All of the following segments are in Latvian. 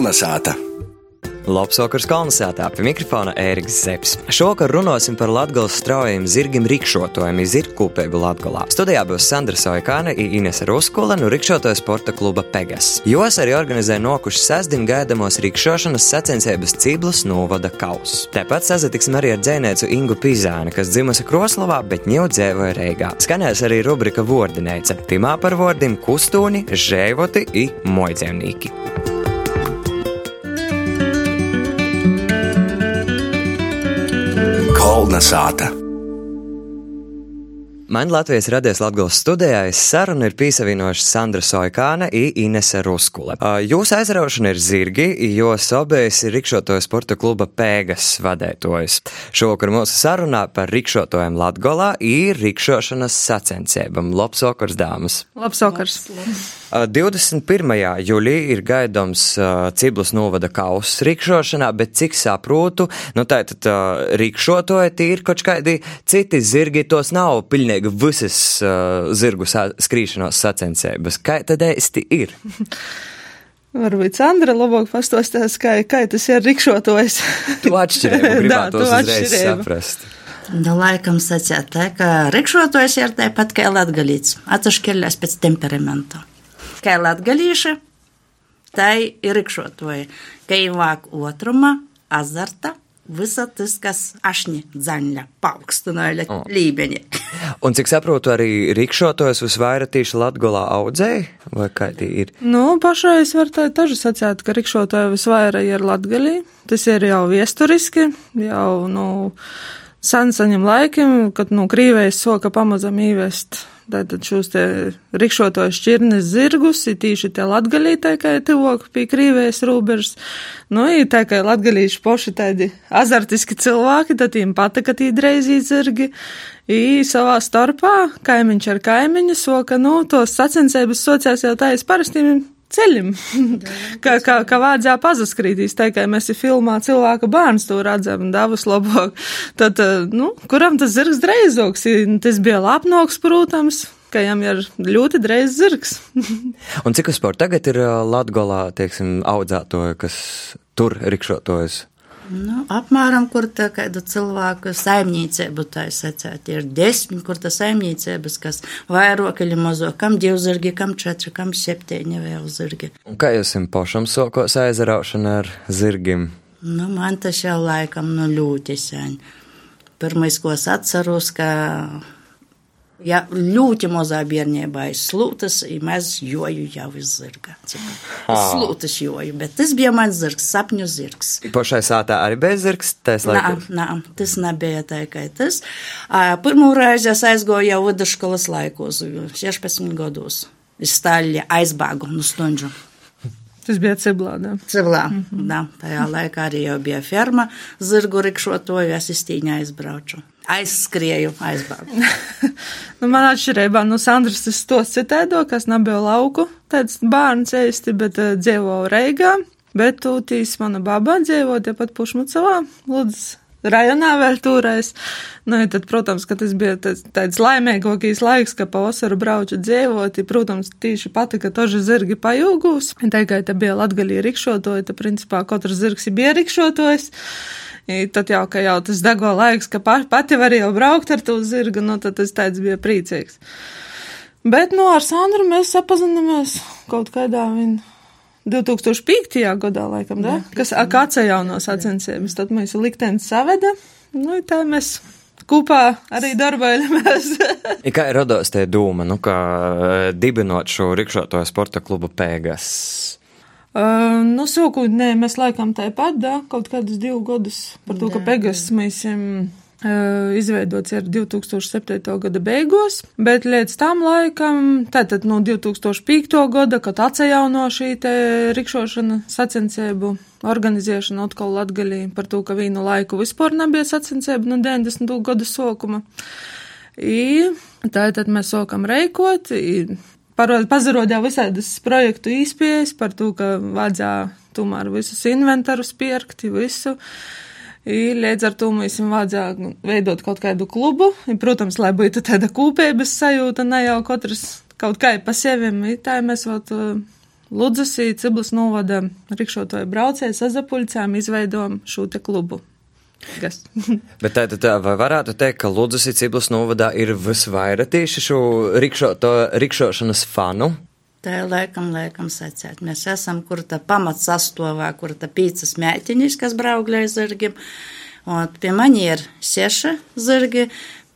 Kolnesāta! Labsvakars kolonizētā pie mikrofona Ēriks Zepsi. Šovakar runāsim par Latgales straujiem zirgiem rikšotojiem iz zirgkūpēbu Latgalā. Studijā būs Sandra Soikāne un Inese Ruskula no rikšotoja sporta kluba Pegas. Jos arī organizē nokuši sestdien gaidamos rikšošanas sacensības ciblus novada kaus. Tāpat sazatiksim arī ar dzēnēcu Ingu Pizāni, kas dzimusi Kroslovā, bet ņau dzēvoja Reigā. Skanēs arī rubrika Vordinēca. Timā par vārdiem kustūni, žēvoti un moidzēvnīki. Kolnesāta! Man Latvijas radies Latvijas studijā saruna ir piesavienojuši Sandra Soikāne un Inese Ruskule. Jūsu aizraušana ir zirgi, jo sobējis ir rikšotoja sporta kluba Pēgas vadētojas. Šovakar mūsu sarunā par rikšotojiem Latgolā ir rikšošanas sacensībām. Labs vakars, dāmas! Labs vakars! 21. jūlijā ir gaidāms uh, Ciblus novada kausa rikšošanā, bet cik saprotu, nu tā tad uh, rikšotoja tīri kaut kādi citi zirgi, tos nav pilnīgi visas zirgu sa skrīšanos sacensības. Kā tad īsti ir? Varbūt Sandra labāk pastostās, kā, kā tas ir rikšotojs. tu atšķirību gribētu uzreiz saprast. Nu, laikam sacīt tā, ka rikšotojs ir tāpat kā latgalīts, atšķirās pēc temperamenta. Kā latgalīša, tai ir rikšotoja, ka įvāk otrumā, azarta, visa tas, kas ašņi dzaņļa, paaugstināja oh. līmeni. Un cik saprotu, arī rikšotojs visvairāk tieši Latgolā audzēja, vai kā tī ir? Nu, pašais var tā tažu sacēt, ka rikšotoja visvairāk ir Latgalī. Tas ir jau viesturiski, jau, nu, sen saņem laikiem, kad, nu, Krīvējas soka pamazam īvest Tātad šos te rikšotoju šķirnes zirgus, ir tīši te latgalītē, kā ir tuvāk pie Krīvējas robežas. Nu, ir tā, ka latgalīši poši tādi azartiski cilvēki, tad viņiem patika tī dreizī zirgi. I savā starpā kaimiņš ar kaimiņu soka, nu, tos sacensības sociās jau tā es parasti ceļam, ka, ka, ka vajadzēja pazaskrītīs, tā kā mēs ir filmā cilvēka bērns to redzam, davus labāk, tad, nu, kuram tas zirgs dreizoks, tas bija lapnoks, protams, ka jām ir ļoti dreizs zirgs. Un cik sporta tagad ir Latgolā, teiksim, audzētoja, kas tur rikšotojas? Nu, apmēram, kur tā kādu cilvēku saimniecību tā ir secēt, ir desmit, kur tā saimniecības, kas vairāk ir mazo, kam divi zirgi, kam četri, kam septiņi vēl zirgi. Un kā jūs jums pašam sokos aizraušana ar zirgiem? Nu, man tas jau laikam nu ļoti sen. Pirmais, ko es atceros, ka Ja ļoti mazā bērnībā ir slūtas, mēs joju jau iz zirga. Slūtas joju, bet tas bija mans zirgs, sapņu zirgs. Pašai sātā arī bez zirgs, tas laikam? Nā, nā, tas nebija tikai tas. Pirmo reizi es aizgoju jau vidusskolas laikos, 16 gados. Es stāļi aizbāgu no stundžu. Tas bija Ciblā. Da. Ciblā, mm -hmm. da. Tajā laikā arī jau bija ferma, zirgu rikšotoju, es iztīņā aizbraucu aizskrēju, aizbēgu. nu, man atšķirībā no nu, Sandras tas tos citēdo, kas nebija lauku, tāds bērns ēsti, bet uh, dzīvo Reigā. Bet tūtīs mana baba dzīvo tepat Pušmucavā, Lūdzu, rajonā vēl toreiz. Nu, tad, protams, ka tas bija tāds, tāds laimīgākais laiks, ka pavasaru braucu dzīvot. Protams, tīši patika toži zirgi pajūgūs. Tikai te bija latgalī rikšotoji, tad, principā, katrs zirgs bija rikšotojs. Tad jau, ka jau tas dego laiks, ka pati var jau braukt ar to zirgu, nu tad tas tāds bija priecīgs. Bet, nu, ar Sandru mēs sapazināmies kaut kādā viņa 2005. gadā, laikam, da? kas akāca jaunos sacensības, tad mēs liktenis saveda, nu, tā mēs kopā arī darbojamies. kā ir rados tie doma, nu, kā dibinot šo rikšoto sporta klubu pēgas? Uh, nu, sākotnēji mēs laikam tāpat, da, kaut kādus divus gadus par to, ka Pegas mēs uh, izveidots ir 2007. gada beigās, bet līdz tam laikam, tātad no 2005. gada, kad atjauno šī te rikšošana sacensību organizēšana atkal latgalī par to, ka vīnu laiku vispār nebija sacensību no 90. gada sākuma. I, tātad mēs sākam reikot, i, pazarodīja visādas projektu īspējas par to, ka vajadzēja tomēr visus inventārus pirkt, visu. I, līdz ar to mums vajadzēja veidot kaut kādu klubu. I, protams, lai būtu tāda kūpības sajūta, ne jau katrs kaut kā pa sevi. Tā mēs vēl Ludzasī, Ciblas novada rikšotoju braucēju sazapuļcām izveidojam šo te klubu. Kas? Bet tā, tā, vai varētu teikt, ka Ludzasī Ciblas novadā ir visvairāk tieši šo rikšoto, rikšošanas fanu? Tā ir laikam, laikam secēt. Mēs esam, kur tā pamats sastovā, kur tā pīcas mētiņas, kas braugļai zirgiem. Un pie mani ir seši zirgi,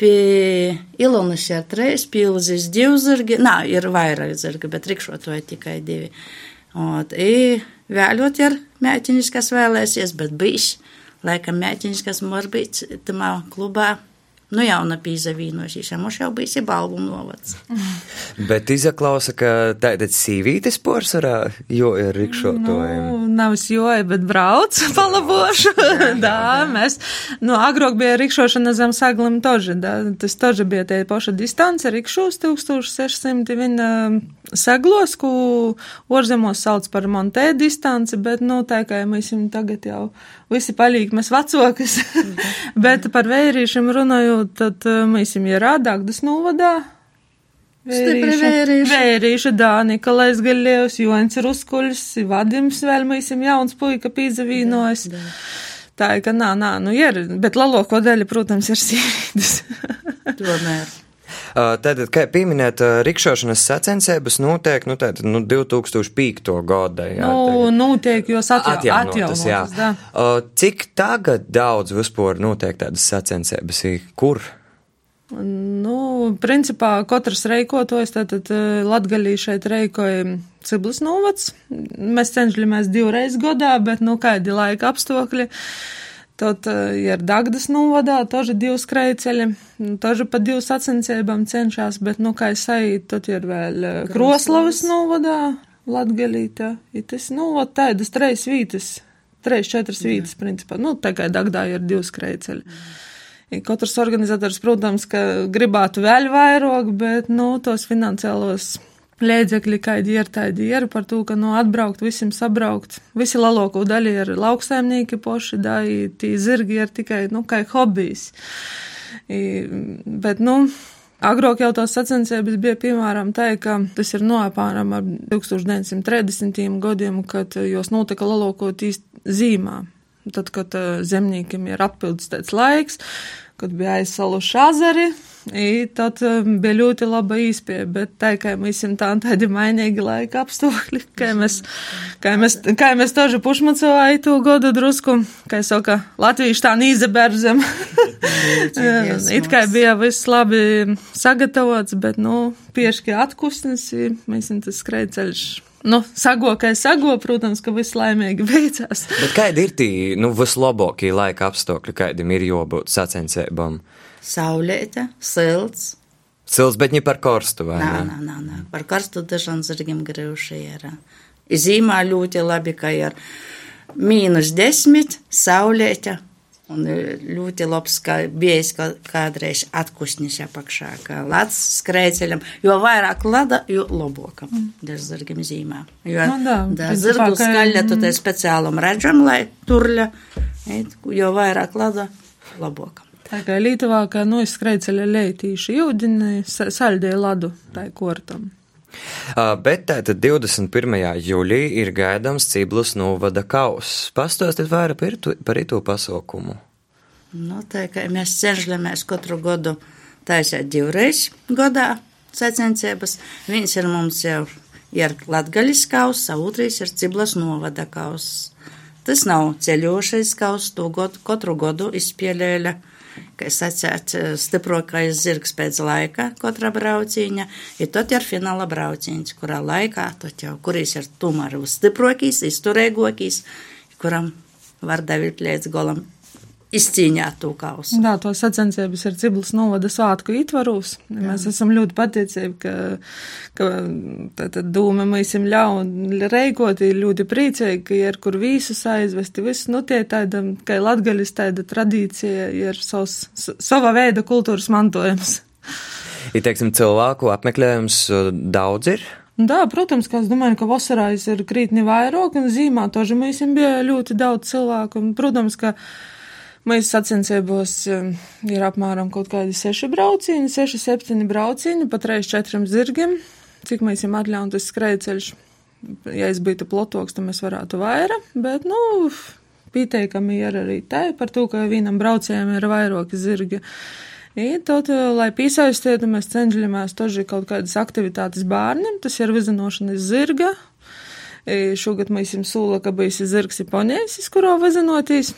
pie Ilonas ir trīs, pie Ilzijas divi zirgi. Nā, ir vairāk zirgi, bet rikšotoja tikai divi. Un vēļot ir mētiņas, kas vēlēsies, bet bijis laikam mētiņas, kas var būt tamā klubā nu jau napīzavīnošīšana. Mums jau bija balvu novads. Bet izaklausa, ka tātad sīvītes porcelā, jo ir rikšotojumi. Nu, nav joja, bet brauc palabošu. da, mēs, nu, agrāk bija rikšošana zem saglim toži, da, tas toži bija tie poša distance, rikšos 1600, viņa saglos, ko orzemos sauc par montē distanci, bet, nu, tā kā mēs viņam tagad jau visi palīgi, mēs vecokas. bet par vērīšiem runājot, tad mēs viņam ir rādākdas novadā. Vērīša, vērīša Dānika, Lais Gaļievs, Joņs Ruskuļs, Vadims vēl mēs viņam jauns puika pīzavīnojas. Tā ir, ka nā, nā, nu ir, bet laloko daļa, protams, ir sievietes. Tomēr. Tātad, kā pieminēt, rikšošanas sacensības notiek, nu, tātad, nu, 2005. gada, jā. Nu, notiek, jo atjaunotas, jā. Da. Cik tagad daudz vispār notiek tādas sacensības, kur? Nu, principā katrs reikotojas, tātad latgalī šeit reikoja Ciblis novads. Mēs cenšamies divreiz gadā, bet, nu, kādi laika apstākļi. Tad ir Dagdas novadā, toži divi skrejceļi, toži pa divu sacensībām cenšas, bet, nu, kā es saītu, tad ir vēl Kroslavas novadā, Latgalītā, ir tas, nu, tādas trejas vītas, trejas četras vītas, principā, nu, kā Dagdā ir divi skrejceļi. Katrs organizators, protams, ka gribētu vēl vairāk, bet, nu, tos finansiālos Līdzekļi, kādi ir, tādi ir par to, ka, nu, atbraukt, visiem sabraukt. Visi laloku daļi ir lauksaimnieki poši, da, tī zirgi ir tikai, nu, kā hobijs. I, bet, nu, agrāk jau tās sacensības bija, piemēram, tā, ka tas ir noapāram ar 1930. gadiem, kad jos notika lalokot īst zīmā. Tad, kad zemniekiem ir atpildis tāds laiks, kad bija aizsaluši azari, I tad um, bija ļoti laba īspēja, bet tā kā mēs esam tā tādi mainīgi laika apstākļi, kā mēs, kā mēs, kā mēs toži pušmacovāju to godu drusku, kā saka, latvieši tā nīzeberzem. It kā bija viss labi sagatavots, bet, nu, pieški atkusnes, mēs esam tas skrejceļš. Nu, sago, kā es sago, protams, ka viss laimīgi beidzās. Bet kādi ir tie, nu, vislabākie laika apstākļi, kādiem ir jābūt sacensībām? saulēta, silts. Silts, bet ne par karstu, vai nā, ne? Nē, nē, nē, par karstu dažām zirgiem grūši ir. Zīmā ļoti labi, ka ir mīnus desmit, saulēta. Un ļoti labs, ka bijis kādreiz atkusnis apakšā, ka lats skrēceļam, jo vairāk lada, jo labokam, mm. daž zirgam zīmā. Jo no, da, da zirgu skaļa, tu te mm. speciālam redzam, lai turļa, jo vairāk lada, labokam. Tā kā Lietuvā, kā nu izskrēceļa leitīši jūdini, saļdēja ladu tai kortam. Uh, bet tātad 21. jūlijā ir gaidāms Ciblus novada kauss. Pastāstiet vairāk par, par itu pasaukumu. Nu, tā kā mēs cenšamies katru gadu taisīt divreiz gadā sacensības. Viens ir mums jau ir Latgaļas kauss, otrs ir Ciblas novada kauss. Tas nav ceļošais kauss, to godu, katru gadu izspēlēja kā sacēt, stiprākais zirgs pēc laika katra brauciņa, ir tad ir fināla brauciņš, kurā laikā, tad jau, kuris ir tomēr stiprākais, izturīgākais, kuram var davīt līdz golam izcīņāt to kausu. Jā, to sacensības ir Ciblas novada svētku ietvaros. Mēs esam ļoti pateicīgi, ka, ka tātad dūma mēs jums ļauj reikot, ir ļoti priecīgi, ka ir kur visus aizvesti, visu, nu tie tāda, ka latgaļis tāda tradīcija ir savs, sava veida kultūras mantojums. Ir, teiksim, cilvēku apmeklējums daudz ir? Jā, protams, ka es domāju, ka vasarā ir krītni vairāk, un zīmā toži mēs bija ļoti daudz cilvēku, un, protams, ka Mēs sacensībos um, ir apmēram kaut kādi seši braucieni, seši, septiņi braucieni, pat reiz četriem zirgiem, cik mēs jums atļauj tas skrejceļš. ja es būtu plotoks, tad mēs varētu vairāk, bet, nu, pieteikami ir arī te par to, ka vienam braucējam ir vairāki zirgi. I tad, lai piesaistītu, mēs cenšamies toži kaut kādas aktivitātes bērniem, tas ir vizinošana iz zirga. Šogad mēs jums sūla, ka bijis zirgs ir ponējs, kuro vizinoties.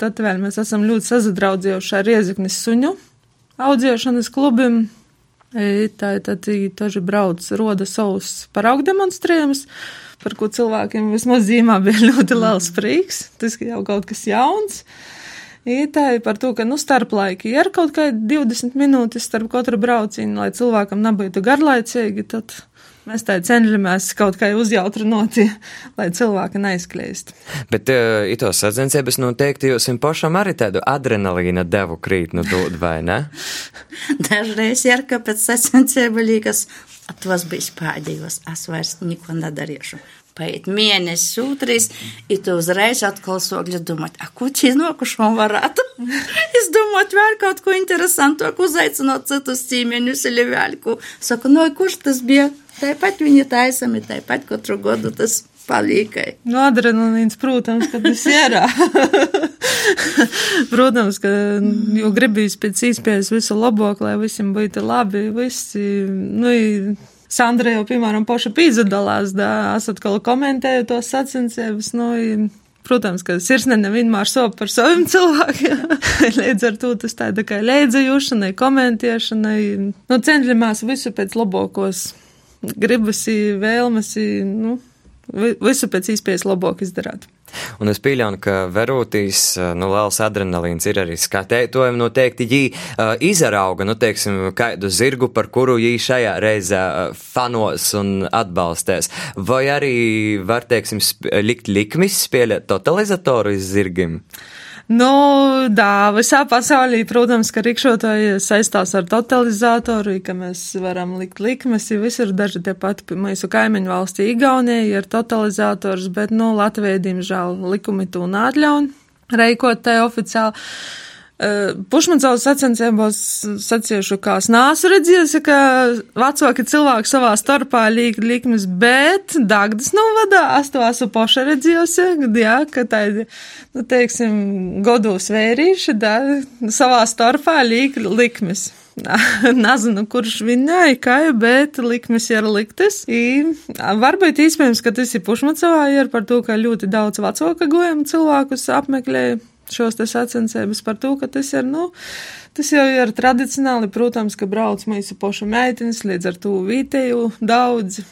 Tad vēl mēs esam ļoti sazadraudzējuši ar Rieziknis suņu audzēšanas klubim. Tā tad toži brauc roda savus paraugu demonstrējumus par ko cilvēkiem vismaz zīmā bija ļoti liels prieks. Tas jau kaut kas jauns. Itāļi par to, ka, nu, starplaiki ir kaut kādi 20 minūtes starp katru braucienu, lai cilvēkam nebūtu garlaicīgi, tad Mēs tā cenšamies kaut kā uzjautrinot, lai cilvēki neizkļūst. Bet eh, uh, itos sacensībās noteikti jūs pašam arī tādu adrenalīna devu krīt, nu dod vai ne? Dažreiz ir, ka pēc sacensību liekas, atvas bija pēdējos, es vairs neko nedarīšu. Paiet mēnesis, sūtrīs, ir tu uzreiz atkal sogļi domāt, ak, ko tie nokuši man varētu? es domāju, vēl kaut ko interesantu, uzaicinot citus cīmeņus, ir vēl ko. Saku, nu, no kurš tas bija? Tāpat viņi taisami, tāpat katru gadu tas palīkai. Nu, adrenalīns, protams, ka tas ir. protams, ka jau gribīs pēc iespējas visu labāk, lai visiem būtu labi, visi, nu, Sandra jau, piemēram, paša pīdzadalās, da, esat kaut komentēju tos sacensības, nu, Protams, ka sirsnene vienmēr sop par saviem cilvēkiem. Līdz ar to tas tāda kā leidzējušanai, komentēšanai. Nu, cenšamies visu pēc labākos gribas, vēlmes, nu, visu pēc iespējas labāk izdarīt. Un es pieļauju, ka verūtīs, nu, liels adrenalīns ir arī skatētojumi, noteikti jī uh, izarauga, nu, teiksim, kādu zirgu, par kuru jī šajā reizē uh, fanos un atbalstēs. Vai arī var, teiksim, likt likmis, spēlēt totalizatoru iz zirgim? Nu, tā visā pasaulī, protams, ka rikšotāji saistās ar totalizatoru, ka mēs varam likt likmes, jo visur daži tie pati mūsu kaimiņu valstī Igaunija ir totalizators, bet, nu, Latvijai, diemžēl, likumi to neatļauj reikot te oficiāli. Pušmancauts sacensībos sacījuši, kā nāsu redzējusi, ka vecāki cilvēki savā starpā līk likmes, bet Dagdas novadā es to esmu poša redzējusi, jā, ka tā, nu, teiksim, godos vērīši, da, savā starpā līk likmes. Nezinu, kurš viņai kā, bet likmes ir liktas. I, varbūt iespējams, ka tas ir pušmacavā, ir par to, ka ļoti daudz vecāka gojam cilvēkus apmeklēja šos te sacensības par to, ka tas ir, nu, tas jau ir tradicionāli, protams, ka brauc mūsu pošu meitenes, līdz ar to vītēju daudz.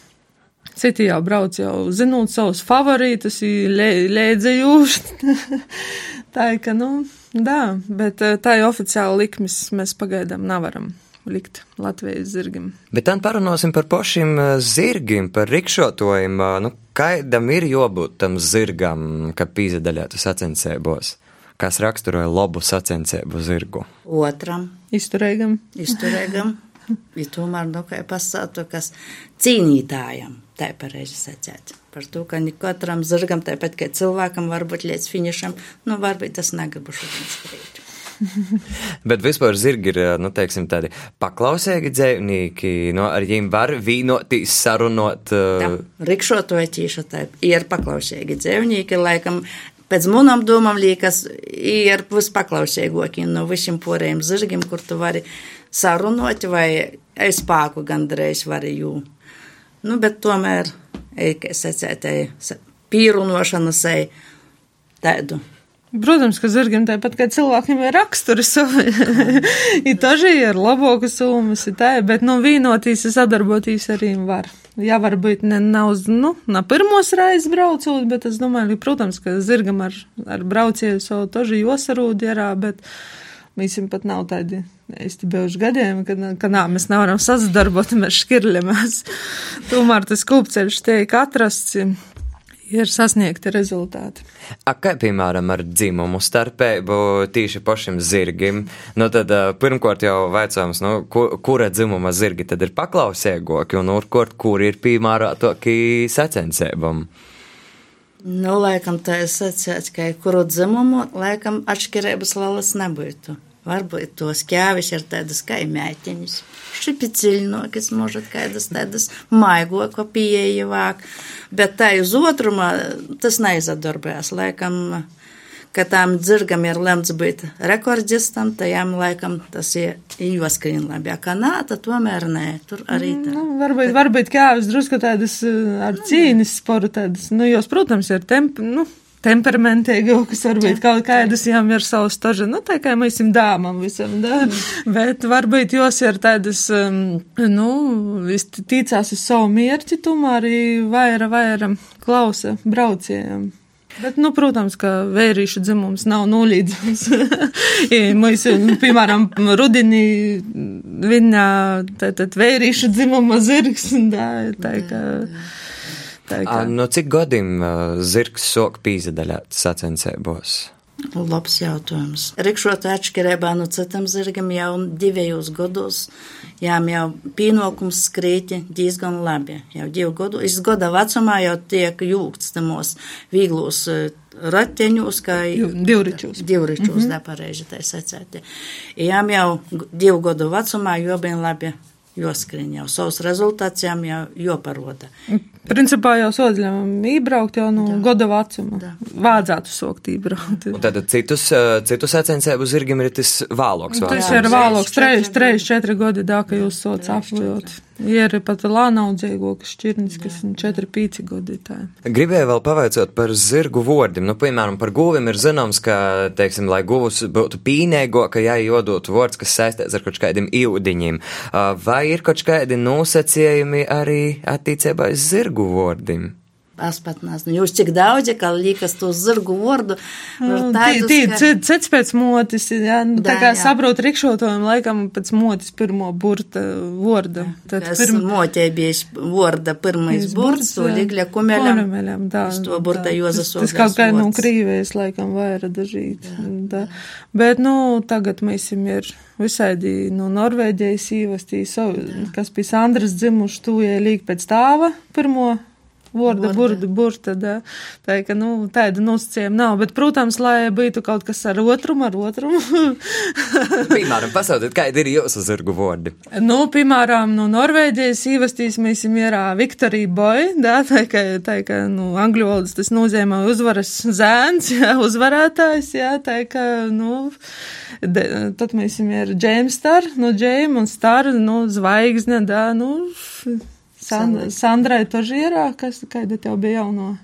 Citi jau brauc jau zinot savus favorītus, lēdzējuši. tā ir, ka, nu, tā, bet eh, tā ir oficiāli likmes, mēs pagaidām nevaram likt Latvijas zirgam. Bet tad parunāsim par pašiem eh, zirgiem, par rikšotojiem. Nu, kādam ir jābūt tam zirgam, kad pīzedaļātu sacensībos? Kas raksturoja labu sacensību zirgu? Otram. Izturīgam. Izturīgam. Ja tomēr, nu, kā pasātu, kas cīnītājam, tā pareizi sacēt. Par to, ka katram zirgam, tāpat kā cilvēkam, varbūt līdz finišam, nu, varbūt tas negabu šodien skrīt. Bet vispār zirgi ir nu, teiksim, tādi paklausīgi dzīvnieki. Nu, ar viņiem var vīnotīs, sarunot. Uh... Rikšotoja tīša tā ir paklausīgi dzīvnieki, laikam pēc manām domām liekas, ir vispaklausīgākie no visiem poriem zirgiem, kur tu vari sarunot vai es spēku gandrīz vari jū. Nu, bet tomēr, kā sacētēji, pīrunošanas tādu. Protams, ka zirgiem tāpat kā cilvēkiem ir raksturi savi. ir daži ir labākas summas, ir tā, bet, nu, vīnotīs, sadarbotīs arī var. Jā, varbūt ne nav, nu, na pirmos reizes braucot, bet es domāju, ka, protams, ka zirgam ar, ar braucienu savu toži josarūdi jarā, bet mēs pat nav tādi īsti bijuši gadiem, ka, ka nā, mēs nevaram sazadarboties, škirļamies. Tomēr tas kūpceļš tiek atrasts ir sasniegti rezultāti. A, kā piemēram ar dzimumu starpību tīši pašiem zirgiem? Nu, tad pirmkārt jau vaicājums, nu, kur, kura dzimuma zirgi tad ir paklausīgāki un urkort, kur ir piemērotāki sacensībam? Nu, laikam tā ir sacīts, ka kuru dzimumu, laikam atšķirības lielas nebūtu. Varbūt tos ķēvis ir tādas kaimētiņas, šipiciļnokas, možat kādas tādas maigoko pieejavāk, bet tā uz otrumā tas neizadarbēs, laikam, ka tām dzirgam ir lemts būt rekordistam, tajām laikam tas ir joskrīn labi, kā nā, tad tomēr nē, tur arī tā. Nu, varbūt, varbūt ķēvis drusku tādas ar cīnis sporu tādas, nu, jos, protams, ir tempi, nu, temperamentīgākas, varbūt kaut kādas jām ir savs toža, nu, tā kā mēs esam dāmam visam, da? bet varbūt jos ir tādas, um, nu, tīcās uz savu mierķi, tomēr arī vaira, vaira klausa brauciejiem. Bet, nu, protams, ka vērīšu dzimums nav nulīdzams. Mēs, piemēram, rudenī viņa, tad vērīšu dzimuma zirgs, tā, tā, ka. Kā... No cik gadiem zirgs sok pīzadaļāt sacensībos? Labs jautājums. Rikšot atšķirībā no citam zirgam jau divējos gados, jām jau pienākums skrīti diezgan labi. Jau divu gadu, es gada vecumā jau tiek jūgts tamos vīglos rateņos, kā divričos. Divričos, mm -hmm. da pareizi tā secēti. Jām jau divu gadu vecumā jau bija labi joskrien jau savus rezultātus jau joparoda. Principā jau sodzļam ībraukt jau no da. gada vecuma. Da. Vādzētu sokt ībraukt. Un tad citus, citus sacensēbu zirgim ir tas vāloks. Tas ir vāloks, 3, 3, 4 gadi, da, ka jūs sots apvojot. Ir pat lānaudzīgo, kas šķirnis, kas ir 4-5 gadi. Tā. Gribēju vēl pavaicot par zirgu vordiem. Nu, piemēram, par guvim ir zināms, ka, teiksim, lai guvus būtu pīnēgo, ka jāiedot vords, kas saistīts ar kaut kādiem īudiņiem. Vai ir kaut kādi nosacījumi arī attiecībā uz zirgu vordiem? Es pat nezinu, jūs cik daudz, ka liekas to zirgu vārdu. Nu, cits pēc motis, jā, nu, tā kā saprot rikšotojiem laikam pēc motis pirmo burta vārda. Tad pirm... motē bija vārda pirmais burts, to ligļa kumeļam. Kumeļam, tā. To burta Jozas Tas kaut kā no krīvējas laikam vaira dažīt. Tā. Bet, nu, tagad mēs ir visādi no Norvēģijas īvastīs, kas pie Sandras dzimuši tūjē līg pēc tāva pirmo Vorda, burda, burta, da. tā ka, nu, tāda nosacījuma nav, bet, protams, lai būtu kaut kas ar otrumu, ar otrumu. piemēram, pasaudiet, kādi ir jūsu zirgu vordi? Nu, piemēram, no Norvēģijas īvastīs mēs mierā Victory Boy, da, tā ka, tā ka, nu, angļu valodas tas nozīmē uzvaras zēns, jā, uzvarētājs, jā, tā ka, nu, de, tad mēs ir James Star, nu, James un Star, nu, zvaigzne, da, nu, Sand, Sandrai Tožierā, kas, kāda tev bija jauno?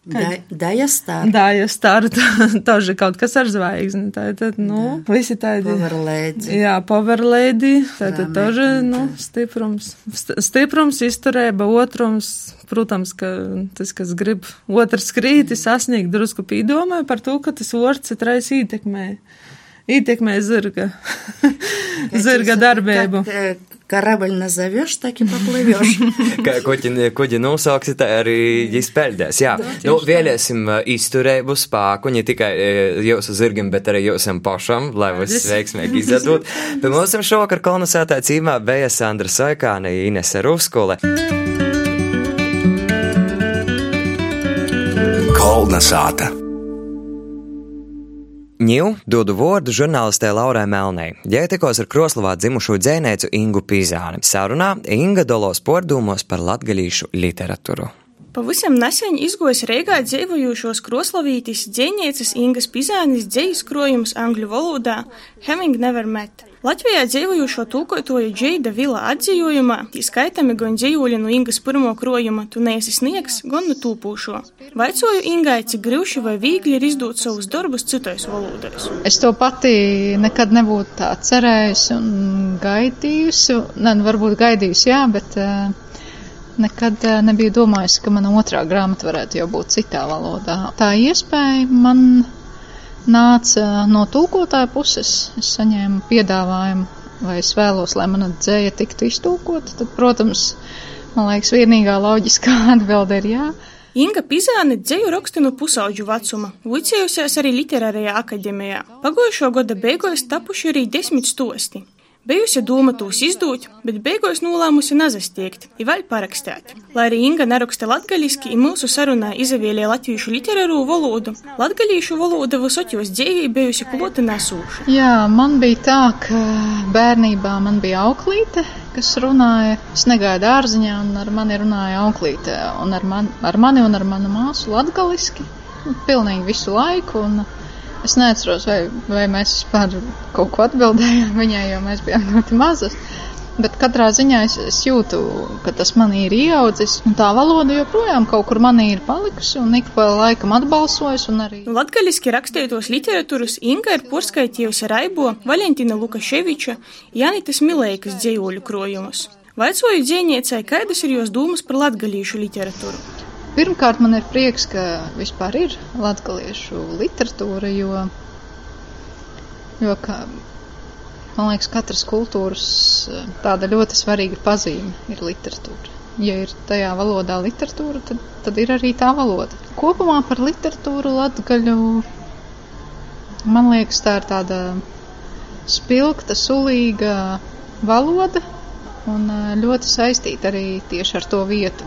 Daja stāra. Daja stāra, toži kaut kas ar zvaigzni. Tātad, nu, da. visi tādi. Powerlēdi. Jā, powerlēdi. Tātad, toži, nu, stiprums. Stiprums, izturēba, otrums. Protams, ka tas, kas grib otrs krīti sasniegt, drusku pīdomē par to, ka tas orts citrais ietekmē. Ietekmē zirga. zirga darbību. Ka, Karabaļ nazaveš, tā kā paplēvjš. Ko ģi nosauksi, tā arī izpeldēs. Jā, da, nu, vēlēsim izturēbu spēku ne tikai jūsu zirgim, bet arī jūsam pašam, lai viss veiksmīgi izdodot. Pie mums šovakar kolonizētā cīmā bija Sandra Saikāne, Inese Ruskole. Kolnasāta. Ņū dodu vārdu žurnālistē Laurai Melnei. Jai tikos ar Kroslavā dzimušo dzēnēcu Ingu Pīzāni. Sarunā Inga dolos pordūmos par latgaļīšu literatūru. Pavisam nesen izgojis Reigā dzīvojošos kroslavītis dzēnieces Ingas Pizānis dzējas krojums angļu valodā Having Never Met. Latvijā dzīvojošo tulkotoju Džeida Vila atzījumā izskaitami gan dzīvoļi no Ingas pirmo krojuma Tu neesi sniegs, gan no tūpūšo. Vaicoju Ingai, cik grūši vai viegli ir izdot savus darbus citais valodās. Es to pati nekad nebūtu tā cerējusi un gaidījusi. Ne, nu, varbūt gaidījusi, jā, bet. Uh, nekad eh, nebiju domājusi, ka mana otrā grāmata varētu jau būt citā valodā. Tā iespēja man nāca no tūkotāja puses. Es saņēmu piedāvājumu, vai es vēlos, lai mana dzēja tiktu iztūkota. Tad, protams, man liekas, vienīgā loģiskā atbilde ir jā. Inga Pizāne dzēju raksta no pusauģu vecuma, vicējusies arī literārajā akadēmijā. Pagojušo gada beigās tapuši arī desmit stosti. Bijusi doma tūs izdūt, bet beigās nolēmusi nazastiegt, i vēl parakstēt. Lai arī Inga neraksta latgaliski, i mūsu sarunā izavielie latviešu literatūru valodu, latgalīšu valoda visot jūs dzīvī bijusi klota nesūša. Jā, man bija tā, ka bērnībā man bija auklīte, kas runāja, es negāju dārziņā, un ar mani runāja auklīte, un ar, man, ar mani un ar manu māsu latgaliski, pilnīgi visu laiku, un Es neatceros, vai, vai mēs vispār kaut ko atbildējām viņai, jo mēs bijām ļoti mazas. Bet katrā ziņā es, es jūtu, ka tas man ir ieaudzis, un tā valoda joprojām kaut kur manī ir palikusi, un ik pa laikam atbalsojas, arī. Latgaliski rakstītos literatūras Inga ir porskaitījusi Raibo, Valentina Lukaševiča, Janitas Milēkas dzīvoļu krojumus. Vaicoju dzēniecei, kādas ir jūs dūmas par latgalīšu literatūru? Pirmkārt, man ir prieks, ka vispār ir latgaliešu literatūra, jo, jo ka, man liekas, katras kultūras tāda ļoti svarīga pazīme ir literatūra. Ja ir tajā valodā literatūra, tad, tad ir arī tā valoda. Kopumā par literatūru latgaļu, man liekas, tā ir tāda spilgta, sulīga valoda un ļoti saistīta arī tieši ar to vietu,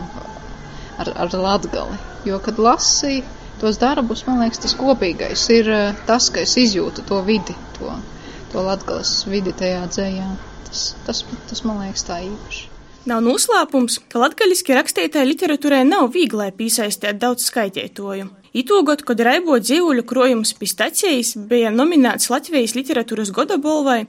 ar, ar latgali. Jo, kad lasīju tos darbus, man liekas, tas kopīgais ir eh, tas, ka es izjūtu to vidi, to, to latgales vidi tajā dzējā. Tas, tas, tas man liekas tā īpaši. Nav noslēpums, ka latgaļiski rakstītāja literatūrai nav viegli piesaistīt daudz skaitītoju. Itūgot, kad Raibo dzīvuļu krojums pistacijas bija nominēts Latvijas literatūras goda balvai,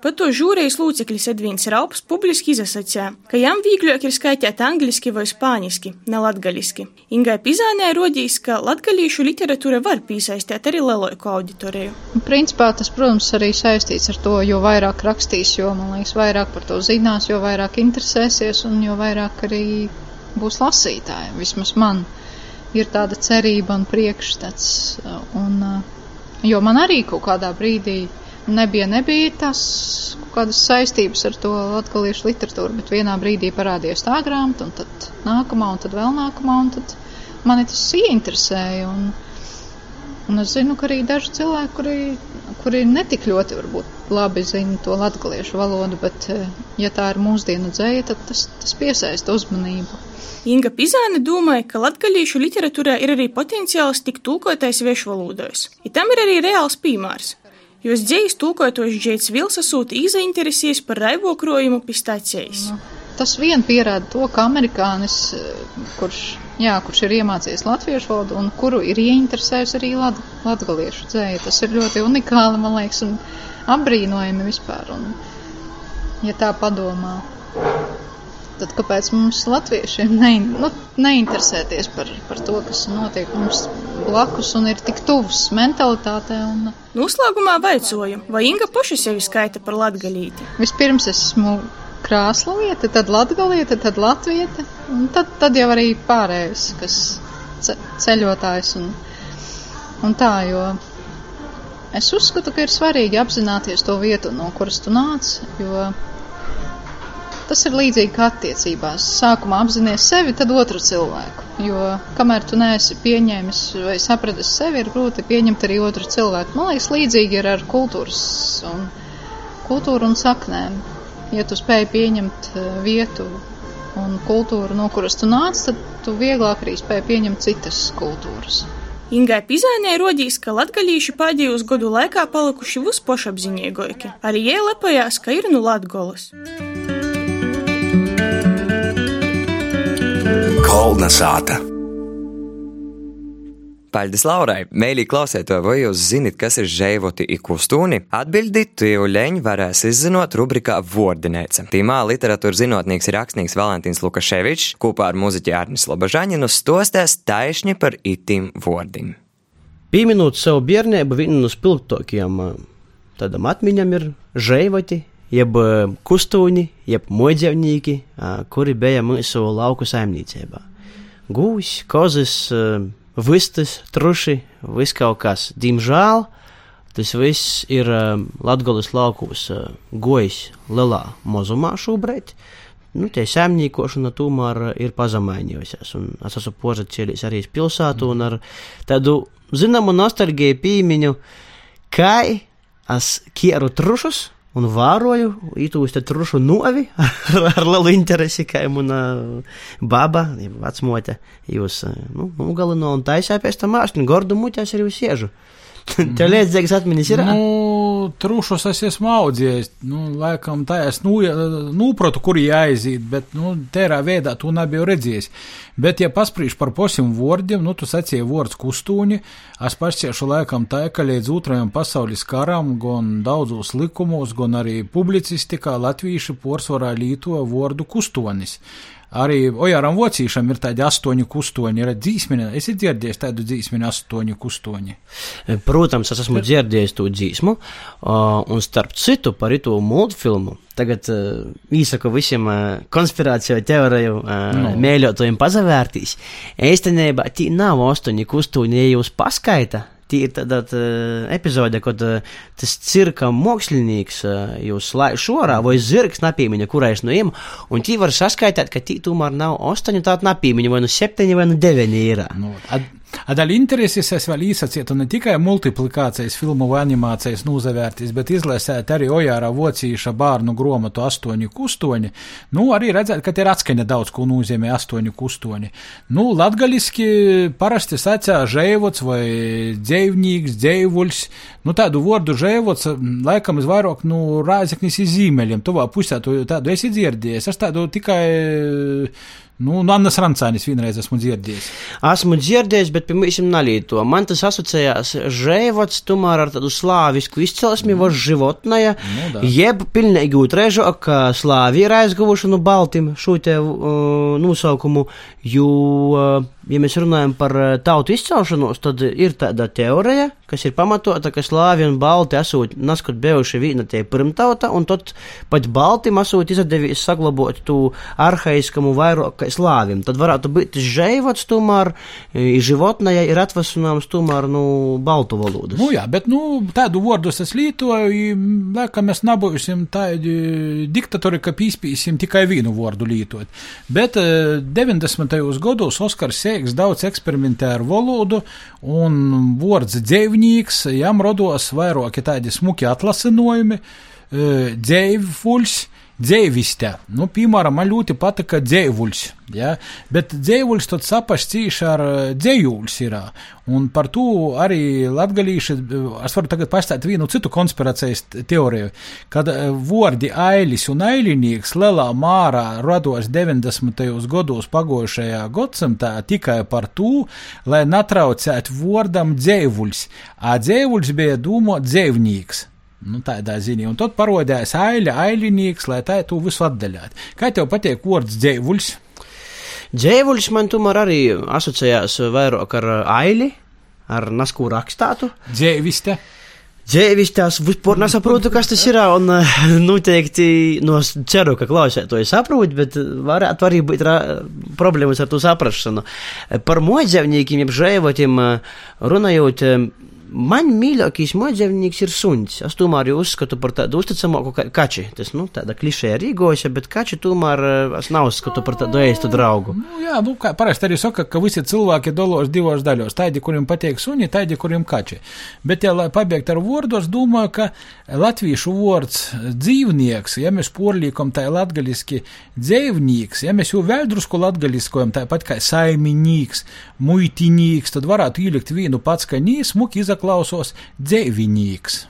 pat to žūrejas lūceklis Edvīns Raups publiski izasacīja, ka jām vīgļāk ir skaitīt angliski vai spāniski, ne latgaliski. Ingai Pizānē rodīs, ka latgalīšu literatūra var piesaistīt arī lielāku auditoriju. Principā tas, protams, arī saistīts ar to, jo vairāk rakstīs, jo, man liekas, vairāk par to zinās, jo vairāk interesēsies un jo vairāk arī būs lasītāji, vismaz man ir tāda cerība un priekšstats. Un, jo man arī kaut kādā brīdī nebija, nebija tas kādas saistības ar to latgaliešu literatūru, bet vienā brīdī parādījās tā grāmata, un tad nākamā, un tad vēl nākamā, un tad mani tas ieinteresēja. Un, un es zinu, ka arī daži cilvēki, kuri, kuri netik ļoti varbūt labi zina to latgaliešu valodu, bet ja tā ir mūsdienu dzēja, tad tas, tas piesaista uzmanību. Inga Pizāne domāja, ka latgalīšu literatūrā ir arī potenciāls tik tūkotais viešu valodos. I tam ir arī reāls piemērs. Jūs dzējas tūkotos Džeits Vilsa sūta izainteresējies par raibokrojumu pistācijas. Nu, tas vien pierāda to, ka amerikānis, kurš, jā, kurš ir iemācījies latviešu valodu un kuru ir ieinteresējusi arī lat, latgaliešu dzēja, tas ir ļoti unikāli, man liekas, un apbrīnojami vispār. Un, ja tā padomā tad kāpēc mums latviešiem ne, nu, neinteresēties par, par to, kas notiek mums blakus un ir tik tuvs mentalitātē? Un... Noslēgumā vaicoju, vai Inga paši sevi skaita par latgalīti? Vispirms esmu krāslavieta, tad latgalieta, tad latvieta, un tad, tad jau arī pārējais, kas ceļotājs un, un tā, jo es uzskatu, ka ir svarīgi apzināties to vietu, no kuras tu nāc, jo Tas ir līdzīgi kā attiecībās. Sākumā apzināties sevi, tad otru cilvēku. Jo kamēr tu neesi pieņēmis vai sapratis sevi, ir grūti pieņemt arī otru cilvēku. Man liekas, līdzīgi ir ar kultūras un, kultūru un saknēm. Ja tu spēj pieņemt eh, vietu un kultūru, no kuras tu nāc, tad tu vieglāk arī spēj pieņemt citas kultūras. Ingai Pizānē rodīs, ka latgalīši pēdējos gadu laikā palikuši vispošapziņīgāki. Arī jie lepojās, ka ir nu latgolas. Kolnesāta. Paldies, Laurai! Mēlī klausiet, vai jūs zinat, kas ir žēvoti ikustūni? Jau leņ varēs izzinot rubrikā Vordinēca. Tīmā literatūra zinātnieks ir rakstnieks Valentīns Lukaševičs, kopā ar muziķi Arnis Lobažaņinu stostēs taišņi par itim vordim. Pieminot savu bērnību, viena no spilgtākajām tādām atmiņām ir žēvoti, jeb kustūņi, jeb moģevnīki, kuri bija mūsu lauku saimniecībā. Gūs, kozis, vistas, truši, viss kaut kas. Diemžēl tas viss ir Latgolas laukos gojis lielā mazumā šobrīd. Nu, tie saimniekošana tomēr ir pazemainījusies, es esmu pozacēlis arī pilsētu, un ar tādu zināmu nostalģiju pīmiņu, kā es kieru trušus, un vēroju itūs te trušu novi ar, ar lielu interesi, kā mana baba, vecmote, jūs, nu, nogalino un taisā pēc tam māšņu, gordu muķās arī jūs iežu. Tev liedzīgas atmiņas ir? Nu, trušus es esmu audzējis. Nu, laikam tā es nu, nūprotu, kur jāaiziet, bet, nu, tērā veidā tu nebiju redzējis. Bet, ja pasprīš par posim vārdiem, nu, tu sacīji vārds kustūņi, es pašciešu laikam tā, ka līdz otrajam pasaules karam, gan daudzos likumos, gan arī publicistikā latvieši porsvarā lītoja vārdu kustonis. Arī Ojaram Vocīšam ir tādi astoņi kustoņi. Ir dzīsmini, es esmu dzirdējis tādu dzīsmini astoņi kustoņi. Protams, es esmu dzirdējis to dzīsmu, un starp citu par to multfilmu. Tagad uh, īsaku visiem uh, konspirāciju teoriju uh, no. mēļotājiem pazavērtīs. Īstenībā tī nav astoņi kustoņi, ja jūs paskaita ir tāda tā, epizode, kad tas cirka mākslinieks jūs laiž šorā, vai zirgs napīmiņa, kurais no viņiem, un tī var saskaitīt, ka tī tomēr nav astoņu tādu napīmiņu, vai nu septiņi, vai nu deviņi ir. Nu, ad... Daļa intereses es vēl īsacietu ne tikai multiplikācijas filmu vai animācijas nūzavērtīs, bet izlasēt arī Ojāra Vocīša bārnu gromatu astoņi kustoņi. Nu, arī redzēt, ka ir atskaņa daudz, ko nozīmē astoņi kustoņi. Nu, latgaliski parasti sacā žēvots vai dzēvnīgs, dzēvuļs. Nu, tādu vārdu žēvots laikam izvairāk, nu, rāzeknis izīmeļiem. Tuvā pusē tu tādu esi dzirdējis. Es tādu tikai Nu, nu Annas Rancānis vienreiz esmu dzirdējis. Esmu dzirdējis, bet pie mums nalīto. Man tas asociējās žēvots tomēr ar tādu slāvisku izcelsmi, mm. voš životnaja, nu, da. jeb pilnīgi utrežu, ka slāvi ir aizguvuši no Baltim šo te uh, nosaukumu, jo, uh, ja mēs runājam par tautu izcelšanos, tad ir tāda teorija, kas ir pamatota, ka slāvi un balti esot naskot bijuši viena tie pirmtauta, un tad pat baltim esot izdevies saglabot tu arhaiskamu vairāk slāvim. Tad varētu būt žēvots tomēr, životnē ir atvasināms tomēr, nu, baltu valodas. Nu jā, bet, nu, tādu vārdus es lietoju, laikam mēs nabūsim tādi diktatori, ka pīspīsim tikai vienu vārdu lietot. Bet 90. gados Oskars Sēks daudz eksperimentē ar valodu, un vārds dzīvnieks, jām rodos vairāki tādi smuki atlasinojumi, e, dzēviste. Nu, piemēram, man ļoti patika dzēvuļs, ja? bet dzēvuļs tad sapaš cīši ar e, dzējūļs ir. Un par to arī latgalīši, es varu tagad pastāstīt vienu citu konspirācijas teoriju, kad e, vordi ailis un ailinīgs lielā mārā rados 90. gados pagojušajā gadsimtā tikai par to, lai natraucētu vordam dzēvuļs, a dzēvuļs bija dūmo dzēvnīgs. Nu, tādā ziņā. Un tad parodījās aļa, aļinieks, lai tā tu visu atdaļātu. Kā tev patīk vārds dzēvuļs? Dzēvuļs man tomēr arī asociējās vairāk ar aļi, ar nasku rakstātu. Dzēviste. Dzēvis tās vispār nesaprotu, kas tas ir. Un noteikti, nu, es ceru, ka klausētoji saprot, bet varētu arī būt problēmas ar to saprašanu. Par modzēvniekiem, jeb žēvotiem runājot, Man mīļākais mājdzīvnieks ir suns. Es tomēr uzskatu par tādu uzticamāku kā kači. Tas, nu, tāda klišē rīgoša, bet kači tomēr eh, es nav uzskatu par tādu ēstu draugu. Nu, jā, nu, kā parasti arī saka, ka visi cilvēki dalos divos daļos. Tādi, kuriem patīk suņi, tādi, kuriem kači. Bet, ja lai pabeigt ar vārdu, es domāju, ka latviešu vārds dzīvnieks, ja mēs porliekam tā latgaliski dzīvnieks, ja mēs jau vēl drusku latgaliskojam tāpat kā saimnieks, muitinīgs, tad varētu ielikt vienu pats, ka nī, smuki izak klausos dzēviņīgs.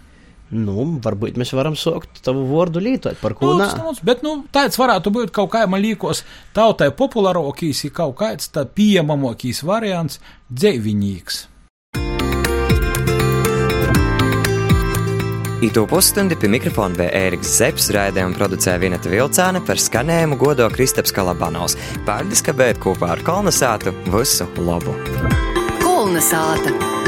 Nu, varbūt mēs varam saukt tavu vārdu lietot par ko tādu. Bet, nu, tāds varētu būt kaut kā man līkos tautai populārākīs, kaut kāds tā pieejamākīs variants - dzēviņīgs. Itu pusstundi pie mikrofona bija Ēriks Zepsi, raidījumu producēja Vineta Vilcāne, par skanējumu godo Kristaps Kalabanovs. Pārdiska bēt kopā ar Kolnesātu visu labu! Kolnesāta!